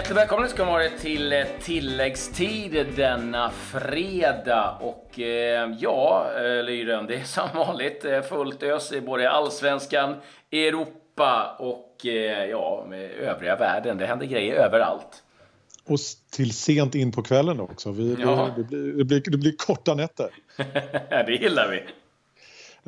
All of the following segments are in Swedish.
Hjärtligt välkomna ska vara till eh, tilläggstid denna fredag. Och eh, ja, eh, Lyren, det är som vanligt eh, fullt ös i både allsvenskan, Europa och eh, ja, med övriga världen. Det händer grejer överallt. Och till sent in på kvällen också. Vi, ja. det, blir, det, blir, det blir korta nätter. det gillar vi.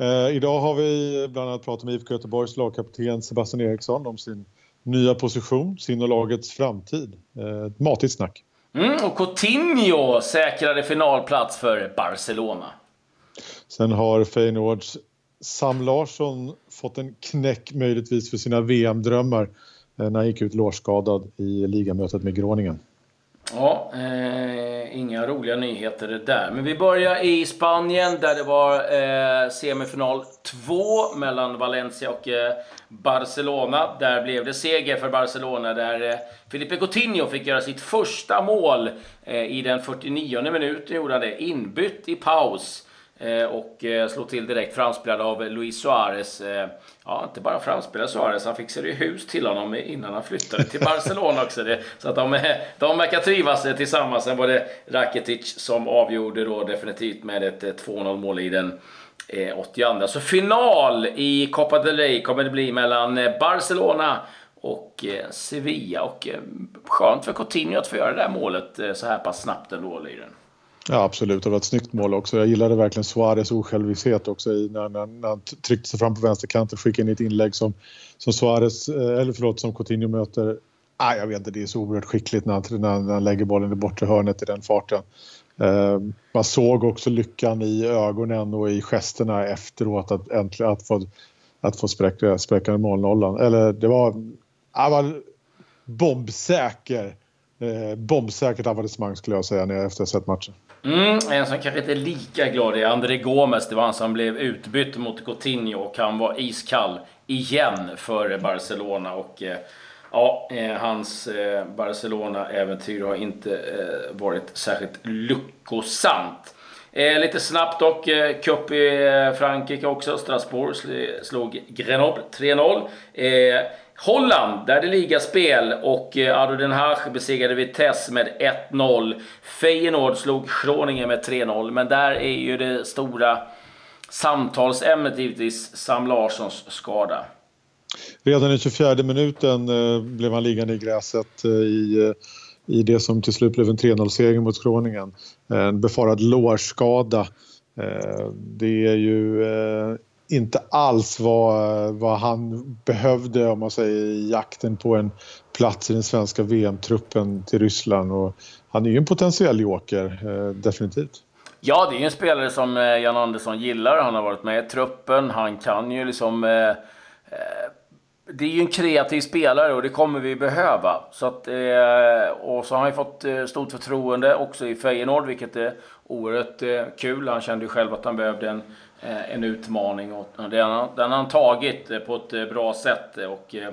Eh, idag har vi bland annat pratat med IFK Göteborgs lagkapten Sebastian Eriksson om sin nya position, sin och lagets framtid. Eh, ett matigt snack. Mm, och Coutinho säkrade finalplats för Barcelona. Sen har Feyenoords Sam Larsson fått en knäck möjligtvis för sina VM-drömmar eh, när han gick ut lårskadad i ligamötet med Groningen. Ja, eh, inga roliga nyheter det där. Men vi börjar i Spanien där det var eh, semifinal 2 mellan Valencia och eh, Barcelona. Där blev det seger för Barcelona där eh, Felipe Coutinho fick göra sitt första mål eh, i den 49 minuten gjorde han det, inbytt i paus. Eh, och eh, slog till direkt framspelad av Luis Suarez. Eh, ja, inte bara framspelad Suarez, han fixade ju hus till honom innan han flyttade till Barcelona också. Det, så att de, de verkar trivas tillsammans. Sen var det Rakitic som avgjorde då definitivt med ett 2-0 mål i den 82. Så final i Copa del Rey kommer det bli mellan Barcelona och Sevilla. Och skönt för Coutinho att få göra det där målet så här pass snabbt ändå, Lyren. Ja, absolut. Det var ett snyggt mål också. Jag gillade verkligen Suarez osjälviskhet också i, när, när, när han tryckte sig fram på vänsterkanten och skickade in ett inlägg som, som Suarez, eh, eller förlåt, som Coutinho möter. Ah, jag vet inte, det är så oerhört skickligt när han, när, när han lägger bollen i bortre hörnet i den farten. Eh, man såg också lyckan i ögonen och i gesterna efteråt att äntligen att få, att få spräcka, spräcka målnollan. Eller det var, Han var bombsäker, eh, bombsäkert avancemang skulle jag säga när jag efter att ha sett matchen. Mm, en som kanske inte är lika glad är André Gomes. Det var han som blev utbytt mot Coutinho och han var iskall igen för Barcelona. Och eh, ja, eh, hans eh, Barcelona-äventyr har inte varit särskilt lyckosamt. Eh, lite snabbt dock, eh, cup i eh, Frankrike också. Strasbourg slog Grenoble 3-0. Holland, där det ligaspel och eh, Ado Den Haag besegrade Vitesse med 1-0. Feyenoord slog Groningen med 3-0, men där är ju det stora samtalsämnet givetvis Sam Larssons skada. Redan i 24 minuten eh, blev han liggande i gräset eh, i, i det som till slut blev en 3-0-seger mot skråningen. Eh, en befarad lårskada. Eh, det är ju eh, inte alls vad, vad han behövde om man säger i jakten på en plats i den svenska VM-truppen till Ryssland. Och han är ju en potentiell joker, definitivt. Ja, det är ju en spelare som Jan Andersson gillar. Han har varit med i truppen. Han kan ju liksom... Eh, eh, det är ju en kreativ spelare och det kommer vi behöva. Så att, eh, och så har han ju fått eh, stort förtroende också i Feyenoord, vilket är oerhört eh, kul. Han kände ju själv att han behövde en Eh, en utmaning och den, har han tagit eh, på ett eh, bra sätt. Och, eh,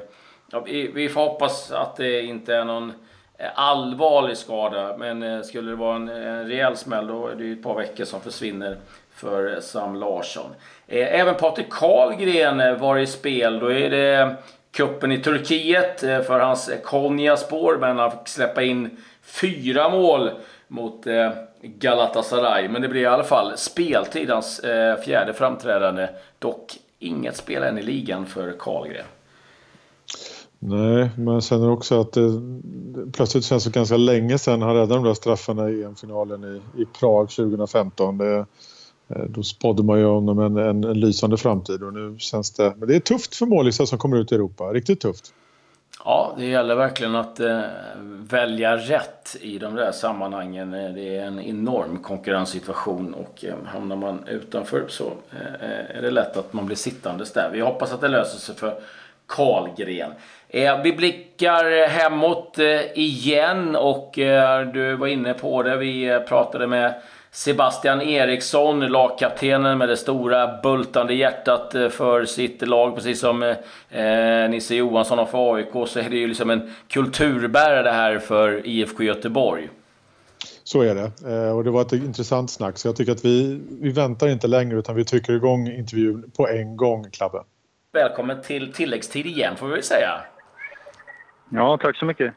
ja, vi, får hoppas att det inte är någon eh, allvarlig skada, men skulle det vara en, en rejäl smäll då är det ju ett par veckor som försvinner för eh, Sam Larsson. Eh, även Patrik Karlgren eh, var i spel. Då är det kuppen i Turkiet för hans Konya-spår, men han fick släppa in fyra mål mot Galatasaray. Men det blir i alla fall speltid, hans fjärde framträdande. Dock inget spel än i ligan för Karlgren. Nej, men sen är det också att det plötsligt känns det ganska länge sedan han räddade de där straffarna i EM-finalen i, i Prag 2015. Det, Eh, då spådde man ju honom en, en, en lysande framtid och nu känns det... Men det är tufft för målisar som kommer ut i Europa, riktigt tufft. Ja, det gäller verkligen att eh, välja rätt i de där sammanhangen. Eh, det är en enorm konkurrenssituation och eh, hamnar man utanför så eh, eh, är det lätt att man blir sittandes där. Vi hoppas att det löser sig för Karlgren. Eh, vi blickar hemåt eh, igen och du var inne på det. Vi pratade med Sebastian Eriksson, lagkaptenen med det stora bultande hjärtat eh, för sitt lag, precis som eh, Nisse Johansson har för AIK, så är det ju liksom en kulturbärare det här för IFK Göteborg. Så är det. Eh, och det var ett intressant snack, så jag tycker att vi, vi väntar inte längre utan vi trycker igång intervjun på en gång, Klabbe. Välkommen till tilläggstid igen, får vi väl säga. Ja, tack så mycket.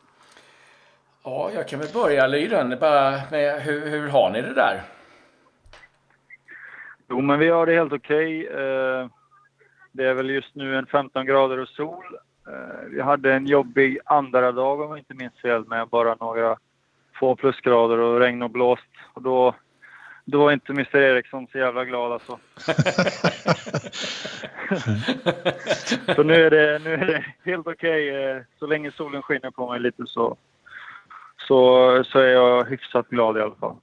Ja, jag kan väl börja Lyren. Bara med, hur, hur har ni det där? Jo, men vi har det helt okej. Okay. Eh, det är väl just nu en 15 grader och sol. Eh, vi hade en jobbig andra dag om jag inte minns fel med bara några få plusgrader och regn och blåst. Och då, då var inte Mr Eriksson så jävla glad alltså. så nu är, det, nu är det helt okej. Okay. Eh, så länge solen skiner på mig lite så, så, så är jag hyfsat glad i alla fall.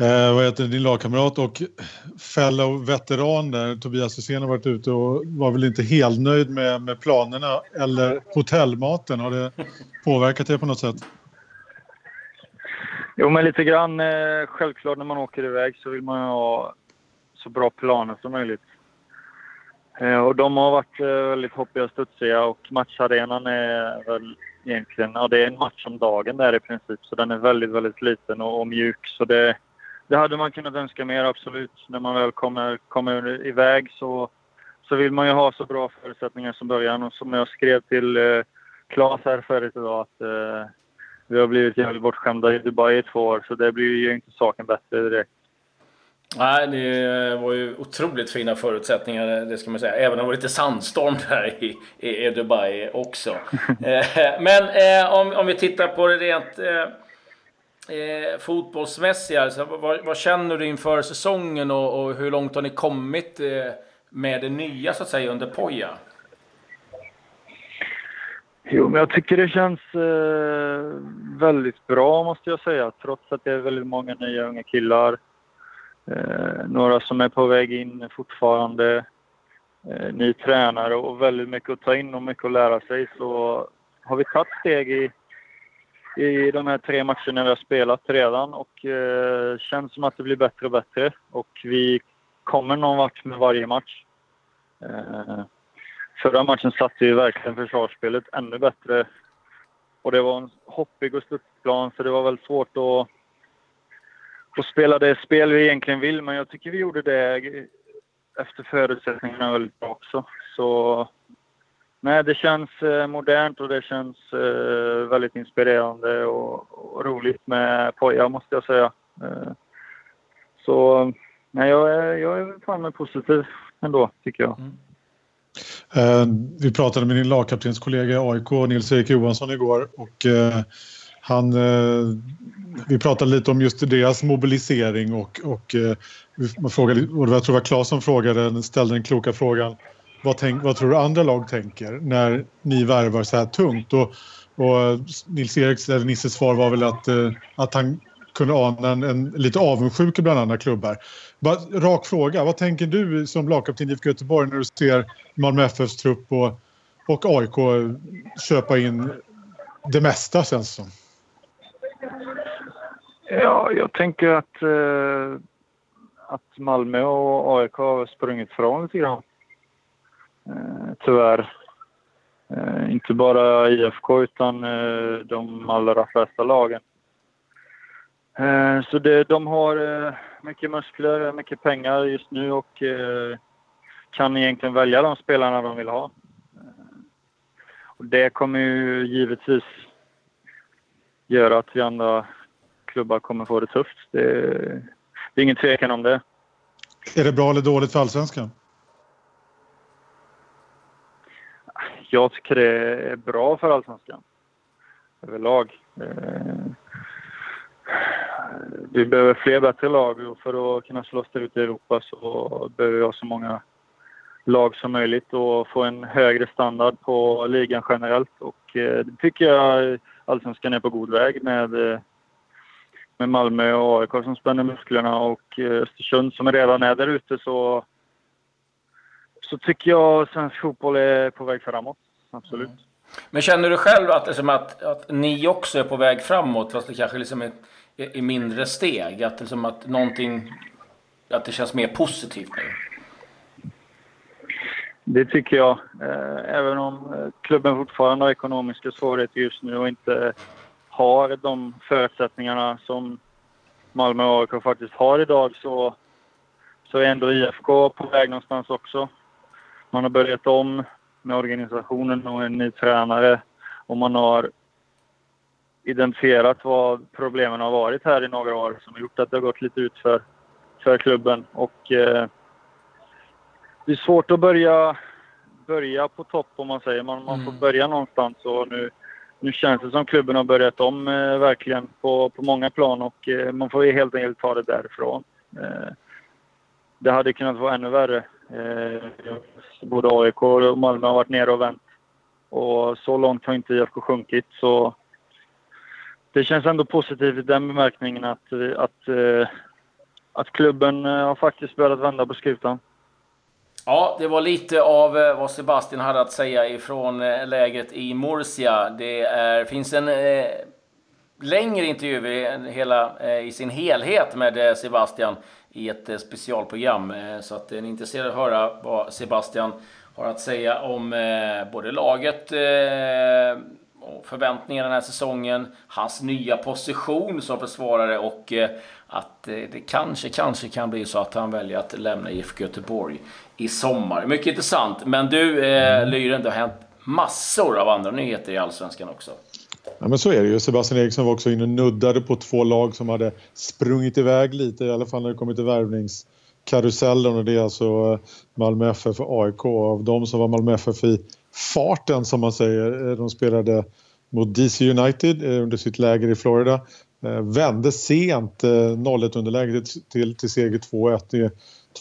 Eh, vad heter din lagkamrat och fellow veteran där, Tobias Hysén har varit ute och var väl inte helt nöjd med, med planerna eller hotellmaten. Har det påverkat dig på något sätt? Jo, men lite grann. Eh, självklart när man åker iväg så vill man ha så bra planer som möjligt. Eh, och de har varit eh, väldigt hoppiga och studsiga och matcharenan är väl egentligen, ja det är en match om dagen där i princip. Så den är väldigt, väldigt liten och, och mjuk. Så det, det hade man kunnat önska mer, absolut. När man väl kommer, kommer iväg så, så vill man ju ha så bra förutsättningar som början. Och som jag skrev till eh, Claes här förut idag att eh, vi har blivit jävligt bortskämda i Dubai i två år så det blir ju inte saken bättre direkt. Nej, det var ju otroligt fina förutsättningar, det ska man säga. Även om det var lite sandstorm där i, i Dubai också. Eh, men eh, om, om vi tittar på det rent eh, eh, fotbollsmässiga, alltså, vad, vad, känner du inför säsongen och, och, hur långt har ni kommit eh, med det nya så att säga under Poja? Jo, men jag tycker det känns eh, väldigt bra måste jag säga. Trots att det är väldigt många nya unga killar. Eh, några som är på väg in fortfarande. Eh, ny tränare och väldigt mycket att ta in och mycket att lära sig. Så har vi tagit steg i, i de här tre matcherna vi har spelat redan och eh, känns som att det blir bättre och bättre. Och vi kommer någon vart med varje match. Eh, Förra matchen satte vi verkligen försvarsspelet ännu bättre. Och det var en hoppig och studsplan så det var väldigt svårt att, och spela det spel vi egentligen vill. Men jag tycker vi gjorde det efter förutsättningarna väldigt bra också. Så nej, det känns eh, modernt och det känns eh, väldigt inspirerande och, och roligt med Poja måste jag säga. Eh, så nej, jag är, jag är fan positiv ändå tycker jag. Mm. Eh, vi pratade med din lagkaptenskollega i AIK, Nils-Erik Johansson, igår. Och, eh, han, eh, vi pratade lite om just deras mobilisering och, och eh, man frågade, och jag tror det var Claes som frågade, ställde den kloka frågan vad, tänk, vad tror du andra lag tänker när ni värvar så här tungt? Och, och eh, Nils-Eriks eller Nisses svar var väl att, eh, att han kunde ana en, en lite avundsjuka bland andra klubbar. Bara, rak fråga, vad tänker du som lagkapten i IFK Göteborg när du ser Malmö FFs trupp och, och AIK köpa in det mesta känns som? Ja, jag tänker att, eh, att Malmö och AIK har sprungit från lite grann. Eh, tyvärr. Eh, inte bara IFK utan eh, de allra flesta lagen. Eh, så det, de har eh, mycket muskler, mycket pengar just nu och eh, kan egentligen välja de spelarna de vill ha. Eh, och det kommer ju givetvis göra att vi andra klubbar kommer få det tufft. Det, det är ingen tvekan om det. Är det bra eller dåligt för allsvenskan? Jag tycker det är bra för allsvenskan överlag vi behöver fler bättre lag och för att kunna slåss ut i Europa så behöver vi ha så många lag som möjligt och få en högre standard på ligan generellt. Och eh, det tycker jag Allsvenskan är på god väg med, eh, med Malmö och AIK som spänner musklerna och eh, Östersund som redan är där ute så, så tycker jag svensk fotboll är på väg framåt. Absolut. Mm. Men känner du själv att, liksom att, att ni också är på väg framåt fast det kanske liksom är i mindre steg? Att, liksom att någonting, att det känns mer positivt nu? Det tycker jag. Eh, även om eh, klubben fortfarande har ekonomiska svårigheter just nu och inte har de förutsättningarna som Malmö och AIK faktiskt har idag så, så är ändå IFK på väg någonstans också. Man har börjat om med organisationen och en ny tränare och man har identifierat vad problemen har varit här i några år som har gjort att det har gått lite ut för, för klubben. Och, eh, det är svårt att börja, börja på topp om man säger. Man, man får Mm. börja någonstans och nu, nu känns det som klubben har börjat om eh, verkligen på, på många plan och eh, man får ju helt enkelt ta det därifrån. Eh, det hade kunnat vara ännu värre. Eh, både AIK och Malmö har varit nere och vänt. Och så långt har inte IFK sjunkit. Så det känns ändå positivt i den bemärkningen att, att, eh, att klubben eh, har faktiskt börjat vända på skutan. Ja, det var lite av eh, vad Sebastian hade att säga ifrån läget lägret i Murcia. Det är, finns en eh, längre intervju i, hela, eh, i sin helhet med eh, Sebastian i ett eh, specialprogram. Eh, så att eh, är ni intresserade av att höra vad Sebastian har att säga om eh, både laget eh, och förväntningar den här säsongen, hans nya position som försvarare och eh, att det kanske, kanske kan bli så att han väljer att lämna IFK Göteborg i sommar. Mycket intressant. Men du, eh, Lyren, det har hänt massor av andra nyheter i Allsvenskan också. Ja, men så är det ju. Sebastian Eriksson var också inne och nuddade på två lag som hade sprungit iväg lite, i alla fall när det kommer till värvningskarusellen. Och det är alltså eh, Malmö FF och AIK. Av dem så var Malmö FF i farten, som man säger. Eh, De spelade mot DC United eh, under sitt läger i Florida. Vände sent eh, 0-1 underläge till, till, till seger 2-1.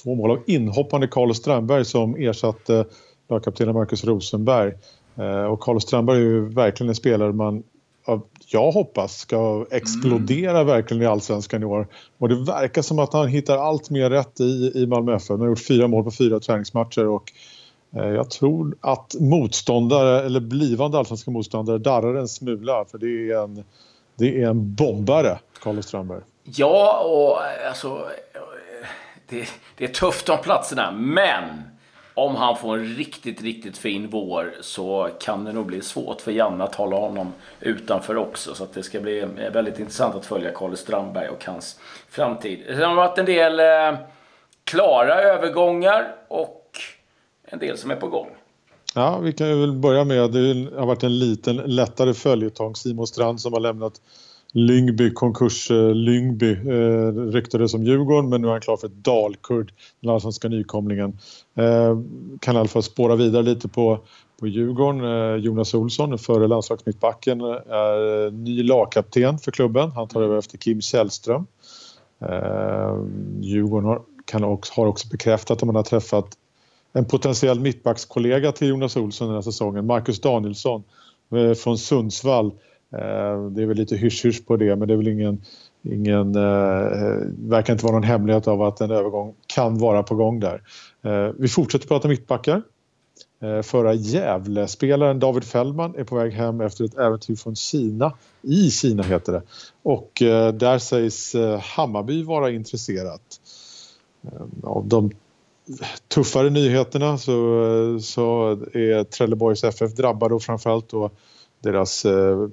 Två mål av inhoppande Carlos Strandberg som ersatte lagkaptenen Marcus Rosenberg. Eh, Och Carlos Strandberg är ju verkligen en spelare man ja, jag hoppas ska explodera verkligen i allsvenskan i år. Och det verkar som att han hittar allt mer rätt i, i Malmö FF. Han har gjort fyra mål på fyra träningsmatcher och eh, jag tror att motståndare, eller blivande allsvenska motståndare, darrar en smula för det är en, det är en bombare, Carlos Strandberg. Ja, och eh, alltså... Det, det är tufft om platserna, men om han får en riktigt, riktigt fin vår så kan det nog bli svårt för Janne att hålla honom utanför också. Så att det ska bli eh, väldigt intressant att följa Karl Strandberg och hans framtid. Det har varit en del eh, klara övergångar och en del som är på gång. Ja, vi kan ju väl börja med det har varit en liten lättare följetong. Simon Strand som har lämnat Lyngby, konkurs-Lyngby, eh, eh ryktades som Djurgården men nu är han klar för Dalkurd, den allsvenska nykomlingen. Eh, kan i alla fall spåra vidare lite på, på Djurgården. Eh, Jonas Olsson, före landslagsmittbacken, är ny lagkapten för klubben. Han tar över efter Kim Källström. Eh, Djurgården har, kan också, har också bekräftat att man har träffat en potentiell mittbackskollega till Jonas Olsson den här säsongen, Marcus Danielsson eh, från Sundsvall. Eh, det är väl lite hysch-hysch på det men det är väl ingen, ingen eh, verkar inte vara någon hemlighet av att en övergång kan vara på gång där. Eh, vi fortsätter prata mittbackar. Eh, förra Gävle-spelaren David Fällman är på väg hem efter ett äventyr från Kina. I Kina heter det. Och eh, där sägs eh, Hammarby vara intresserat. Eh, av de tuffare nyheterna så, eh, så är Trelleborgs FF drabbade och framförallt då deras, eh,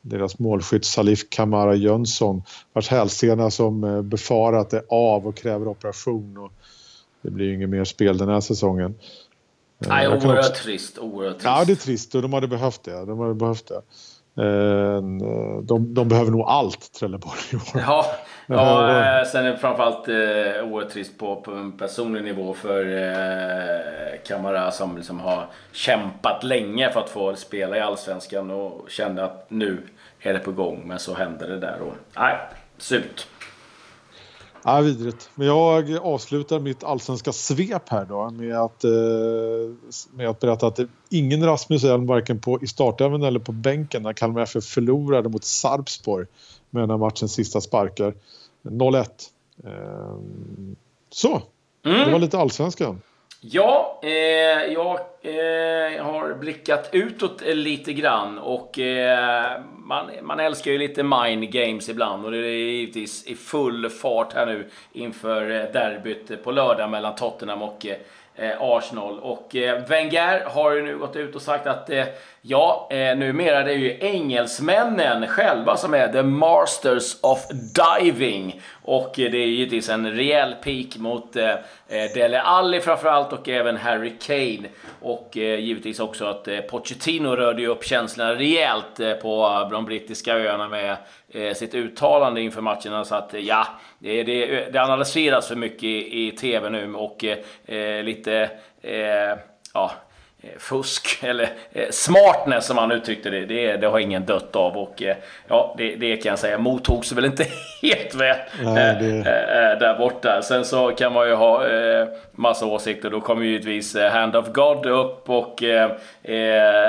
deras målskytt Salif Kamara Jönsson vars hälsena som eh, befarat är av och kräver operation. Och det blir ju inget mer spel den här säsongen. Eh, Nej, oerhört också- trist. Oerhört trist. Ja, det är trist och de hade behövt det. De hade behövt det. De, de behöver nog allt, Trelleborg i år. Ja, ja eh, sen är det framförallt eh, oerhört trist på, på en personlig nivå för eh, Kamara som liksom har kämpat länge för att få spela i Allsvenskan och kände att nu är det på gång. Men så hände det där och nej, surt. Ja, vidrigt. Men jag avslutar mitt allsvenska svep här då med att, eh, med att berätta att ingen Rasmus Elm varken på, i startelvan eller på bänken när Kalmar FF förlorade mot Sarpsborg med när matchens sista sparkar. 0-1. Eh, så, det var lite allsvenskan. Ja, eh, jag eh, har blickat utåt lite grann och eh, man, man älskar ju lite mind games ibland och det är givetvis i full fart här nu inför eh, derbyt på lördag mellan Tottenham och eh, Eh, Arsenal. Och eh, Wenger har ju nu gått ut och sagt att eh, ja, eh, numera det är ju engelsmännen själva som är the masters of diving. Och eh, det är givetvis en rejäl peak mot eh, eh Dele Alli framförallt och även Harry Kane. Och eh, givetvis också att eh, Pochettino rörde ju upp känslorna rejält eh, på eh, de brittiska öarna med eh, sitt uttalande inför matcherna. Så att ja, det, det, det analyseras för mycket i, i TV nu och eh, lite, eh, ja, fusk, eller eh, smartness som han uttryckte det, det, det har ingen dött av. Och eh, ja, det, det kan jag säga mottogs väl inte helt väl Nej, det... där borta. Sen så kan man ju ha massa åsikter. Då kommer givetvis Hand of God upp och,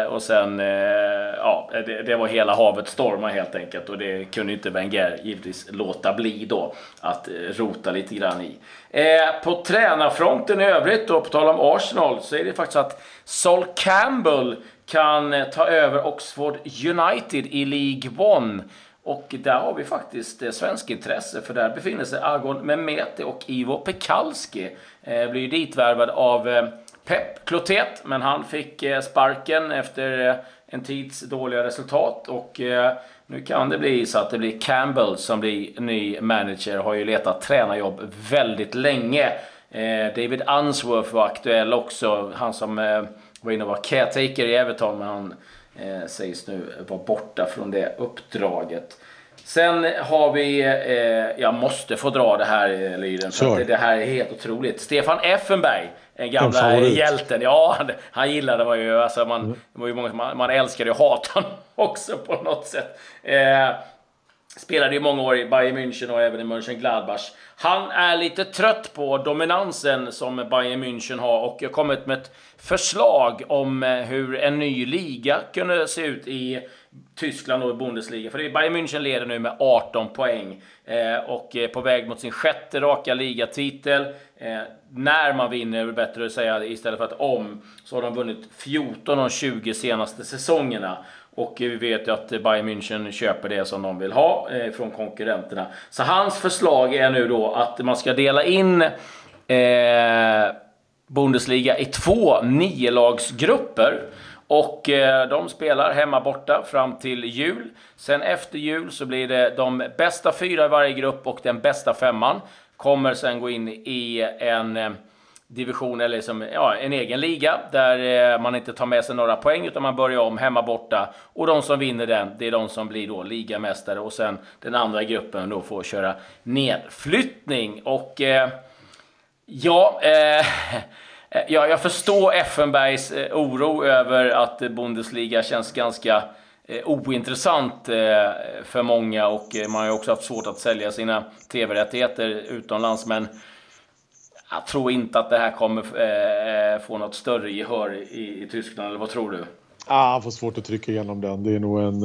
och sen, ja, det, det var hela havet stormar helt enkelt. Och det kunde inte Wenger givetvis låta bli då att rota lite grann i. Eh, på tränarfronten i övrigt då, på tal om Arsenal, så är det faktiskt att Sol Campbell kan eh, ta över Oxford United i League One. Och där har vi faktiskt eh, svensk intresse för där befinner sig Agon Memete och Ivo Pekalski. Eh, blir ditvärvad av eh, Pep Klotet men han fick eh, sparken efter eh, en tids dåliga resultat. Och eh, nu kan det bli så att det blir Campbell som blir ny manager. Har ju letat tränarjobb väldigt länge. Eh, David Unsworth var aktuell också. Han som eh, var inne och var caretaker i Everton, men han eh, sägs nu vara borta från det uppdraget. Sen har vi, eh, jag måste få dra det här eh, Lyden, för det, det, här är helt otroligt. Stefan Effenberg, en gamla hjälten. Ja, han, han gillade man ju. Alltså man, mm. var ju många, man, man älskade och hatade också på något sätt. Eh, spelade ju många år i Bayern München och även i Mönchengladbach. Han är lite trött på dominansen som Bayern München har och har kommit med ett förslag om eh, hur en ny liga kunde se ut i Tyskland och i Bundesliga. För Bayern München leder nu med 18 poäng eh, och är på väg mot sin sjätte raka ligatitel. Eh, när man vinner, är det bättre att säga istället för att om, så har de vunnit 14 av 20 senaste säsongerna. Och eh, vi vet ju att Bayern München köper det som de vill ha eh, från konkurrenterna. Så hans förslag är nu då att man ska dela in eh, Bundesliga i två niolagsgrupper. Och eh, de spelar hemma borta fram till jul. Sen efter jul så blir det de bästa fyra i varje grupp och den bästa femman kommer sen gå in i en eh, division eller som, ja, en egen liga där eh, man inte tar med sig några poäng utan man börjar om hemma borta. Och de som vinner den, det är de som blir då ligamästare och sen den andra gruppen då får köra nedflyttning. Och eh, ja, eh, Eh, ja, jag förstår Effenbergs eh, oro över att eh, Bundesliga känns ganska ointressant för många och man har ju också haft svårt att sälja sina tv-rättigheter utomlands. Men jag tror inte att det här kommer få något större gehör i, Tyskland, eller vad tror du? Ah, han får svårt att trycka igenom den. Det är, nog en,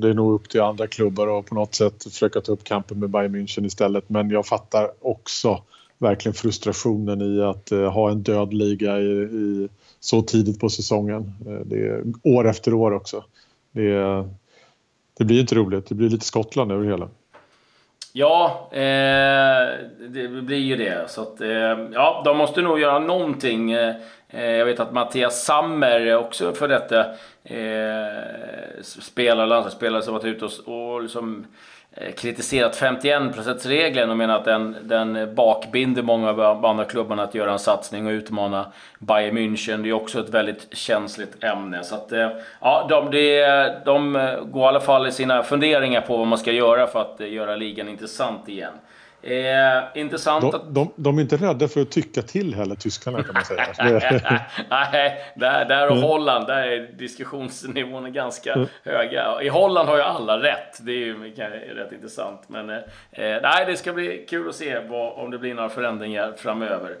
det är nog upp till andra klubbar och på något sätt försöka ta upp kampen med Bayern München istället. Men jag fattar också verkligen frustrationen i att eh, ha en död liga i, i, så tidigt på säsongen. Eh, det är år efter år också. Det, det blir inte roligt. Det blir lite Skottland över hela. Ja, eh, det blir ju det. Så att, eh, ja, de måste nog göra någonting. Eh, eh jag vet att Mattias Sammer också för detta eh, spelare, landslagsspelare som varit ute och, och liksom, Eh, kritiserat 51%-regeln och menar att den, den bakbinder många av andra klubbarna att göra en satsning och utmana Bayern München. Det är också ett väldigt känsligt ämne. Så att, eh, ja, de, de, de går i alla fall i sina funderingar på vad man ska göra för att eh, göra ligan intressant igen. Eh, intressant de, att... De, de, är inte rädda för att tycka till heller, tyskarna kan man säga. Nej, där, där och mm. Holland, där är diskussionsnivån ganska mm. höga. I Holland har ju alla rätt. Det är ju rätt intressant. Men eh, nej, det ska bli kul att se vad, om det blir några förändringar framöver.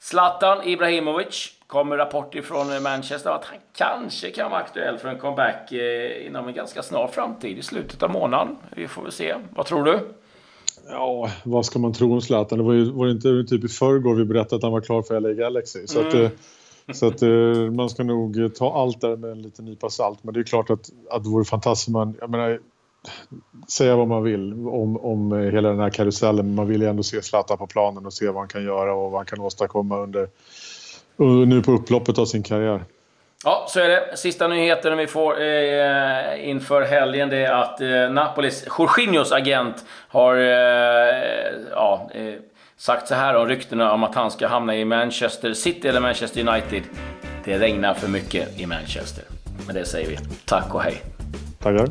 Zlatan Ibrahimovic kommer rapporter från Manchester att han kanske kan vara aktuell för en comeback eh, inom en ganska snar framtid, i slutet av månaden. Vi får väl se. Vad tror du? Ja, vad ska man tro om Zlatan? Det var ju var det inte typ i förrgår vi berättade att han var klar för LA Galaxy. Så, mm. att, eh, så att eh, man ska nog ta allt där med en liten nypa salt. Men det är klart att, att det vore fantastiskt. Man, jag menar, säga vad man vill om, om hela den här karusellen. Men man vill ju ändå se Zlatan på planen och se vad han kan göra och vad han kan åstadkomma under, nu på upploppet av sin karriär. Ja, så är det. Sista nyheten vi får eh, inför helgen det är att eh, Napolis Jorginhos agent har eh, ja, eh, sagt så här om ryktena om att han ska hamna i Manchester City eller Manchester United. Det regnar för mycket i Manchester. Med det säger vi tack och hej. Tackar.